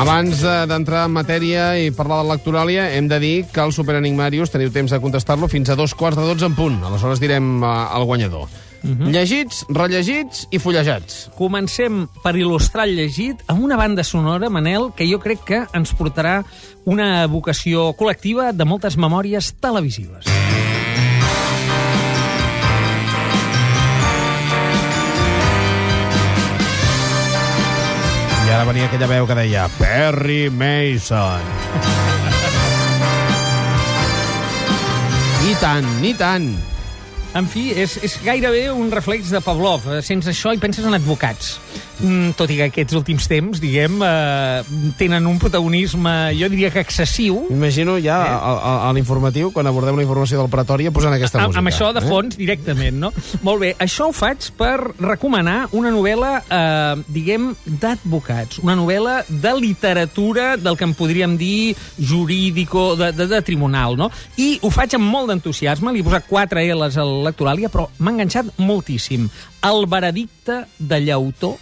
Abans eh, d'entrar en matèria i parlar de l'actoràlia, hem de dir que el Superenigmarius teniu temps de contestar-lo fins a dos quarts de dotze en punt. Aleshores direm eh, el guanyador. Uh -huh. Llegits, rellegits i fullejats. Comencem per il·lustrar el llegit amb una banda sonora, Manel, que jo crec que ens portarà una vocació col·lectiva de moltes memòries televisives. I ara venia aquella veu que deia Perry Mason. I tant, ni tant. En fi, és, és gairebé un reflex de Pavlov. Eh, Sense això hi penses en advocats. Mm, tot i que aquests últims temps, diguem, eh, tenen un protagonisme, jo diria que excessiu. M'imagino ja a, a, a l'informatiu, quan abordem la informació del Pretoria, posant aquesta Amb, música. amb això de eh? fons, directament, no? Molt bé, això ho faig per recomanar una novel·la, eh, diguem, d'advocats. Una novel·la de literatura del que en podríem dir jurídico, de, de, de tribunal, no? I ho faig amb molt d'entusiasme, li he posat quatre L's a l'actoràlia, però m'ha enganxat moltíssim. El veredicte de llautó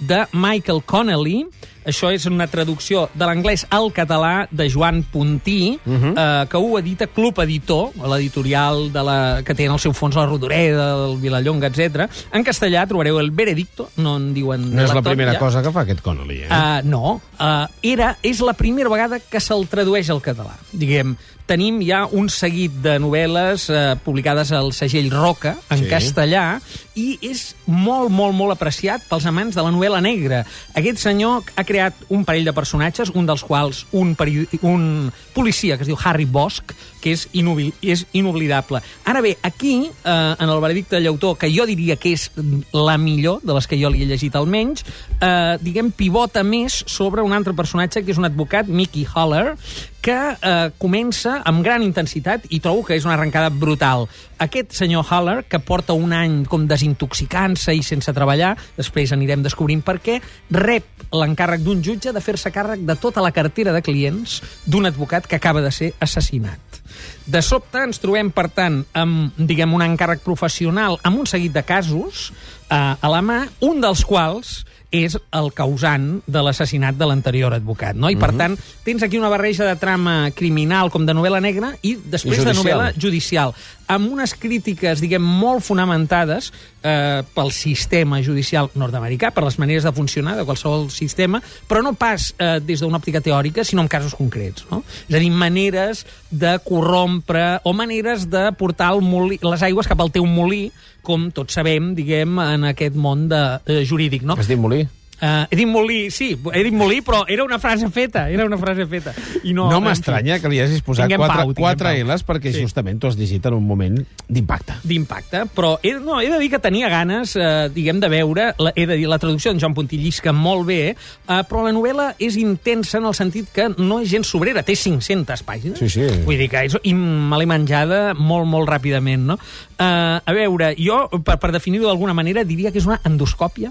de Michael Connelly. Això és una traducció de l'anglès al català de Joan Puntí, uh -huh. eh, que ho edita Club Editor, l'editorial de la, que té en el seu fons la Rodoreda, el Vilallonga, etc. En castellà trobareu el veredicto, no en diuen... No és la primera ja. cosa que fa aquest Connolly, eh? Uh, no, uh, era, és la primera vegada que se'l tradueix al català. Diguem, tenim ja un seguit de novel·les uh, publicades al segell Roca, en sí. castellà, i és molt, molt, molt apreciat pels amants de la novel·la negra. Aquest senyor ha creat un parell de personatges, un dels quals un, peri- un policia que es diu Harry Bosch, que és, inobil, és inoblidable. Ara bé, aquí, eh, en el veredicte de Llautó, que jo diria que és la millor de les que jo li he llegit almenys, eh, diguem, pivota més sobre un altre personatge que és un advocat, Mickey Haller, que eh, comença amb gran intensitat i trobo que és una arrencada brutal. Aquest senyor Haller, que porta un any com desintoxicant-se i sense treballar, després anirem descobrint per què, rep l'encàrrec d'un jutge de fer-se càrrec de tota la cartera de clients d'un advocat que acaba de ser assassinat. De sobte ens trobem, per tant, amb, diguem, un encàrrec professional amb un seguit de casos eh, a la mà, un dels quals és el causant de l'assassinat de l'anterior advocat, no? I, per tant, tens aquí una barreja de trama criminal com de novel·la negra i després I de novel·la judicial, amb unes crítiques, diguem, molt fonamentades eh, pel sistema judicial nord-americà, per les maneres de funcionar de qualsevol sistema, però no pas eh, des d'una òptica teòrica, sinó en casos concrets. No? És a dir, maneres de corrompre o maneres de portar el molí, les aigües cap al teu molí, com tots sabem, diguem, en aquest món de, eh, jurídic. No? Has dit molí? Uh, he dit molí, sí, he dit molí, però era una frase feta, era una frase feta. I no, No, m'estranya que li hagis posat Tinguem quatre, pau, quatre pau. L's perquè Sí. justament t'ho has llegit en un moment d'impacte. d'impacte, però he, no, he de dir que tenia ganes, eh, diguem, de veure, la, he de dir, la traducció d'en Joan Puntí llisca molt bé, eh, però la novel·la és intensa en el sentit que no és gens sobrera, té 500 pàgines. Sí, sí. Vull dir que és, i me l'he menjada molt, molt ràpidament, no? Eh, a veure, jo, per, per definir-ho d'alguna manera, diria que és una endoscòpia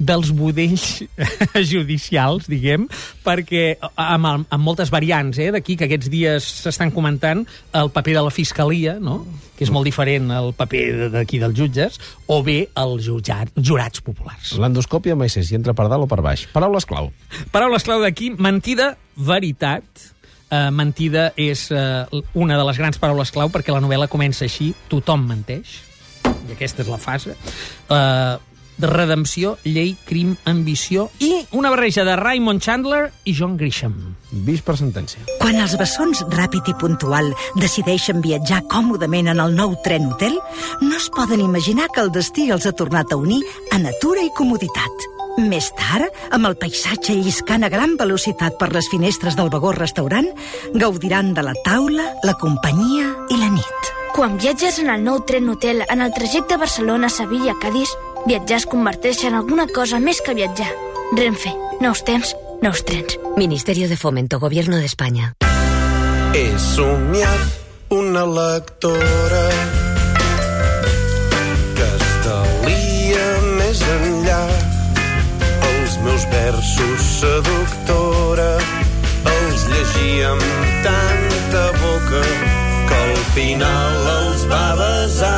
dels budells judicials, diguem, perquè amb, amb moltes variants, eh, d'aquí que aquests dies s'estan comentant el paper de la fiscalia, no?, que és molt diferent al paper d'aquí dels jutges, o bé els jutjat, jurats populars. L'endoscòpia mai sé si entra per dalt o per baix. Paraules clau. Paraules clau d'aquí, mentida, veritat. Uh, mentida és uh, una de les grans paraules clau perquè la novel·la comença així, tothom menteix, i aquesta és la fase. Uh, redempció, llei, crim, ambició i una barreja de Raymond Chandler i John Grisham. Vist per sentència. Quan els bessons Ràpid i Puntual decideixen viatjar còmodament en el nou tren hotel, no es poden imaginar que el destí els ha tornat a unir a natura i comoditat. Més tard, amb el paisatge lliscant a gran velocitat per les finestres del vagó restaurant, gaudiran de la taula, la companyia i la nit. Quan viatges en el nou tren hotel en el trajecte Barcelona-Sevilla-Cadis, viatjar es converteix en alguna cosa més que viatjar. Renfe, nous temps, nous trens. Ministerio de Fomento, Gobierno de España. He somiat una lectora que estalia més enllà els meus versos seductora els llegia amb tanta boca que al final els va besar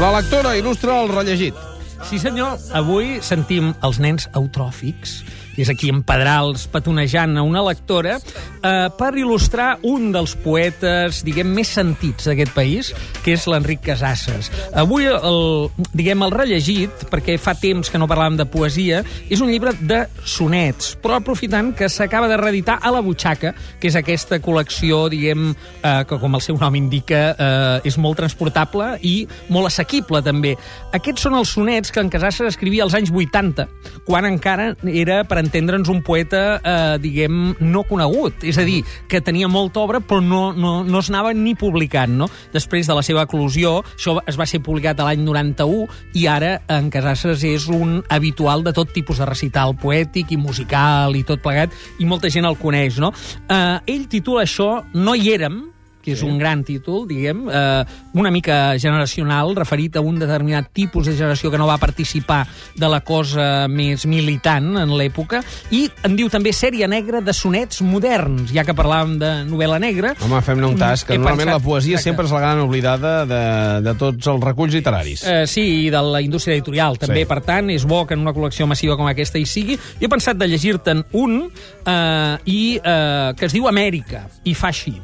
La lectora il·lustra el rellegit. Sí, senyor. Avui sentim els nens eutròfics és aquí en Pedrals petonejant a una lectora, eh, per il·lustrar un dels poetes, diguem, més sentits d'aquest país, que és l'Enric Casasses. Avui, el, diguem, el rellegit, perquè fa temps que no parlàvem de poesia, és un llibre de sonets, però aprofitant que s'acaba de reeditar a la Butxaca, que és aquesta col·lecció, diguem, eh, que com el seu nom indica, eh, és molt transportable i molt assequible, també. Aquests són els sonets que en Casasses escrivia als anys 80, quan encara era, per entendre'ns, un poeta, eh, diguem, no conegut. És a dir, que tenia molta obra, però no, no, no es anava ni publicant, no? Després de la seva eclosió, això es va ser publicat l'any 91, i ara en Casasses és un habitual de tot tipus de recital poètic i musical i tot plegat, i molta gent el coneix, no? Eh, ell titula això No hi érem, que és sí. un gran títol, diguem, eh, una mica generacional, referit a un determinat tipus de generació que no va participar de la cosa més militant en l'època, i en diu també sèrie negra de sonets moderns, ja que parlàvem de novel·la negra. Home, fem-ne un tas, que normalment pensat- la poesia Exacte. sempre és la gran oblidada de, de tots els reculls literaris. Eh, sí, i de la indústria editorial també, sí. per tant, és bo que en una col·lecció massiva com aquesta hi sigui. Jo he pensat de llegir-te'n un eh, i eh, que es diu Amèrica, i fa així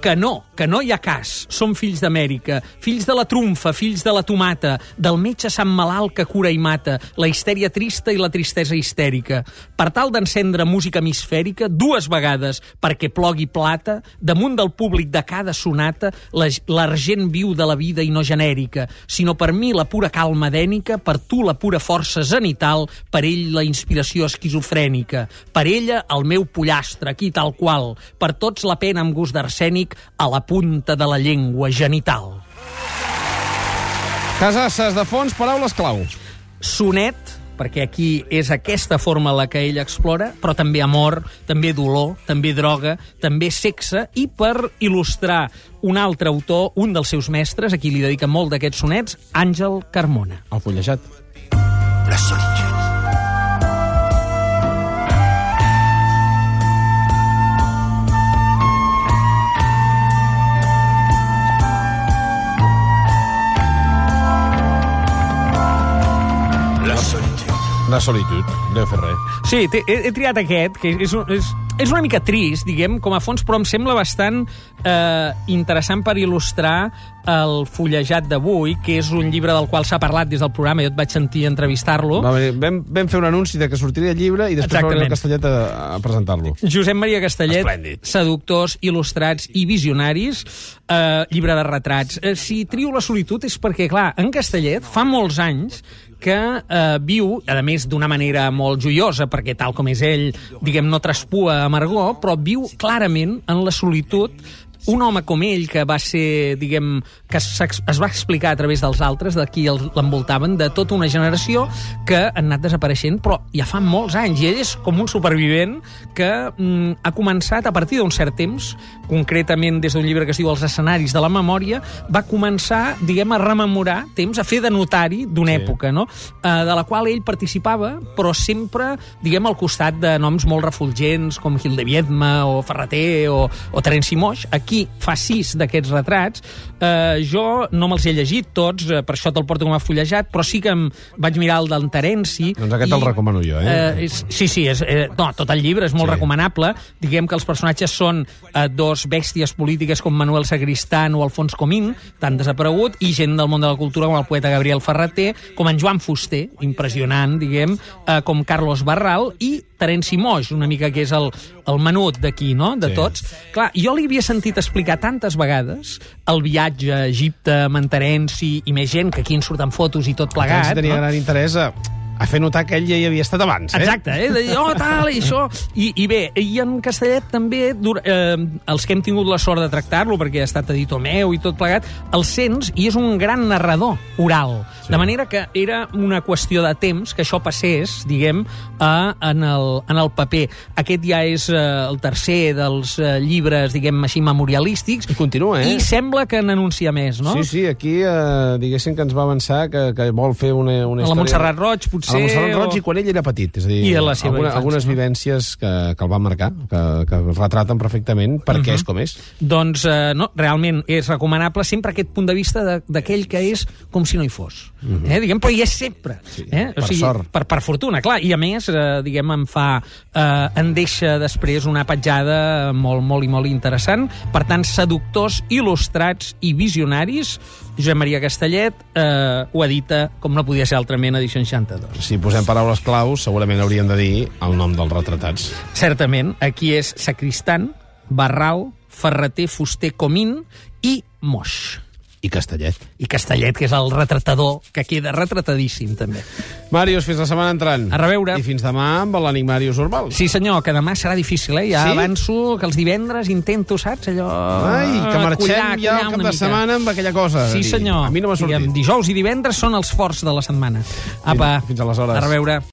que no, que no hi ha cas. Som fills d'Amèrica, fills de la trumfa, fills de la tomata, del metge sant malalt que cura i mata, la histèria trista i la tristesa histèrica. Per tal d'encendre música hemisfèrica, dues vegades, perquè plogui plata, damunt del públic de cada sonata, la- l'argent viu de la vida i no genèrica, sinó per mi la pura calma dènica, per tu la pura força zenital, per ell la inspiració esquizofrènica, per ella el meu pollastre, aquí tal qual, per tots la pena amb gust d'arsènic a la punta de la llengua genital. Casasses de fons, paraules clau. Sonet, perquè aquí és aquesta forma la que ell explora, però també amor, també dolor, també droga, també sexe, i per il·lustrar un altre autor, un dels seus mestres, a qui li dedica molt d'aquests sonets, Àngel Carmona. El fullejat. La solitude. La solitud. Deu fer res. Sí, he, he, triat aquest, que és, és, és una mica trist, diguem, com a fons, però em sembla bastant eh, interessant per il·lustrar el fullejat d'avui, que és un llibre del qual s'ha parlat des del programa, jo et vaig sentir entrevistar-lo. Va, vam, vam fer un anunci de que sortiria el llibre i després va venir el Exactament. Castellet a, a presentar-lo. Josep Maria Castellet, Esplèndid. seductors, il·lustrats i visionaris, eh, llibre de retrats. Eh, si trio la solitud és perquè, clar, en Castellet fa molts anys que eh, viu, a més d'una manera molt joiosa, perquè tal com és ell, diguem, no traspua amargor, però viu clarament en la solitud un home com ell, que va ser, diguem, que es va explicar a través dels altres, de qui l'envoltaven, de tota una generació que han anat desapareixent, però ja fa molts anys, i ell és com un supervivent que mm, ha començat a partir d'un cert temps, concretament des d'un llibre que es diu Els escenaris de la memòria, va començar, diguem, a rememorar temps, a fer de notari d'una Sí. època, no? Eh, de la qual ell participava, però sempre, diguem, al costat de noms molt refulgents, com Gil de Viedma, o Ferreter, o, o Terenci Moix. Aquí fa sis d'aquests retrats. Eh, jo no me'ls he llegit tots, eh, per això te'l porto com a fullejat, però sí que em vaig mirar el del Terenci. Doncs aquest te'l recomano jo, eh? eh és, sí, sí, és, eh, no, tot el llibre és molt Sí. recomanable. Diguem que els personatges són eh, dos bèsties polítiques com Manuel Sagristán o Alfons Comín, tan desaparegut, i gent del món de la cultura com el poeta Gabriel Ferreter, com en Joan Fuster, impressionant, diguem, eh, com Carlos Barral, i Terenci Moix, una mica que és el, el menut d'aquí, no?, de Sí. tots. Clar, jo li havia sentit explicar tantes vegades el viatge a Egipte, amb en Terenci i més gent, que aquí en surten fotos i tot plegat. Plegat, tenia no? gran interès a, a fer notar que ell ja hi havia estat abans, eh? Exacte, eh? de dir, oh, tal, i això... I, i bé, i en Castellet també, dur, eh, els que hem tingut la sort de tractar-lo, perquè ha estat editor meu i tot plegat, el sents i és un gran narrador oral. Sí. De manera que era una qüestió de temps que això passés, diguem, a, en, el, en el paper. Aquest ja és eh, el tercer dels eh, llibres, diguem així, memorialístics, I continua, eh? i sembla que n'anuncia més, no? Sí, sí, aquí eh, diguéssim que ens va avançar que, que vol fer una, una la història... Montserrat Roig, potser A la Montserrat o- Roig i quan ell era petit. És a dir, I a la seva alguna, infància, algunes vivències que, que el van marcar, que, que el retraten perfectament perquè Mhm. és com és. Doncs eh, no, realment és recomanable sempre aquest punt de vista de- d'aquell que és com si no hi fos. eh? Diguem, però hi és sempre. Mhm. Sí, eh? per sort. Per, per fortuna, clar. I a més, eh, diguem, em fa... Eh, en deixa després una petjada molt, molt i molt interessant. Per tant, seductors, il·lustrats i visionaris, Josep Maria Castellet eh, ho edita, com no podia ser altrament, edició 62. Si posem paraules claus, segurament hauríem de dir el nom dels retratats. Certament, aquí és Sacristan, Barral, Ferreter, Fuster, Comín i Moix. I Castellet. I Castellet, que és el retratador, que queda retratadíssim, també. Màrius, fins la setmana entrant. A reveure. I fins demà amb l'Enigmàrius Urbal. Sí, senyor, que demà serà difícil, eh? Ja Sí? avanço que els divendres intento, saps, allò... Ai, que marxem collar, ja el cap de mica. setmana amb aquella cosa. Sí, senyor. A mi no m'ha sortit. Diguem, dijous i divendres són els forts de la setmana. Apa, fins aleshores. A reveure.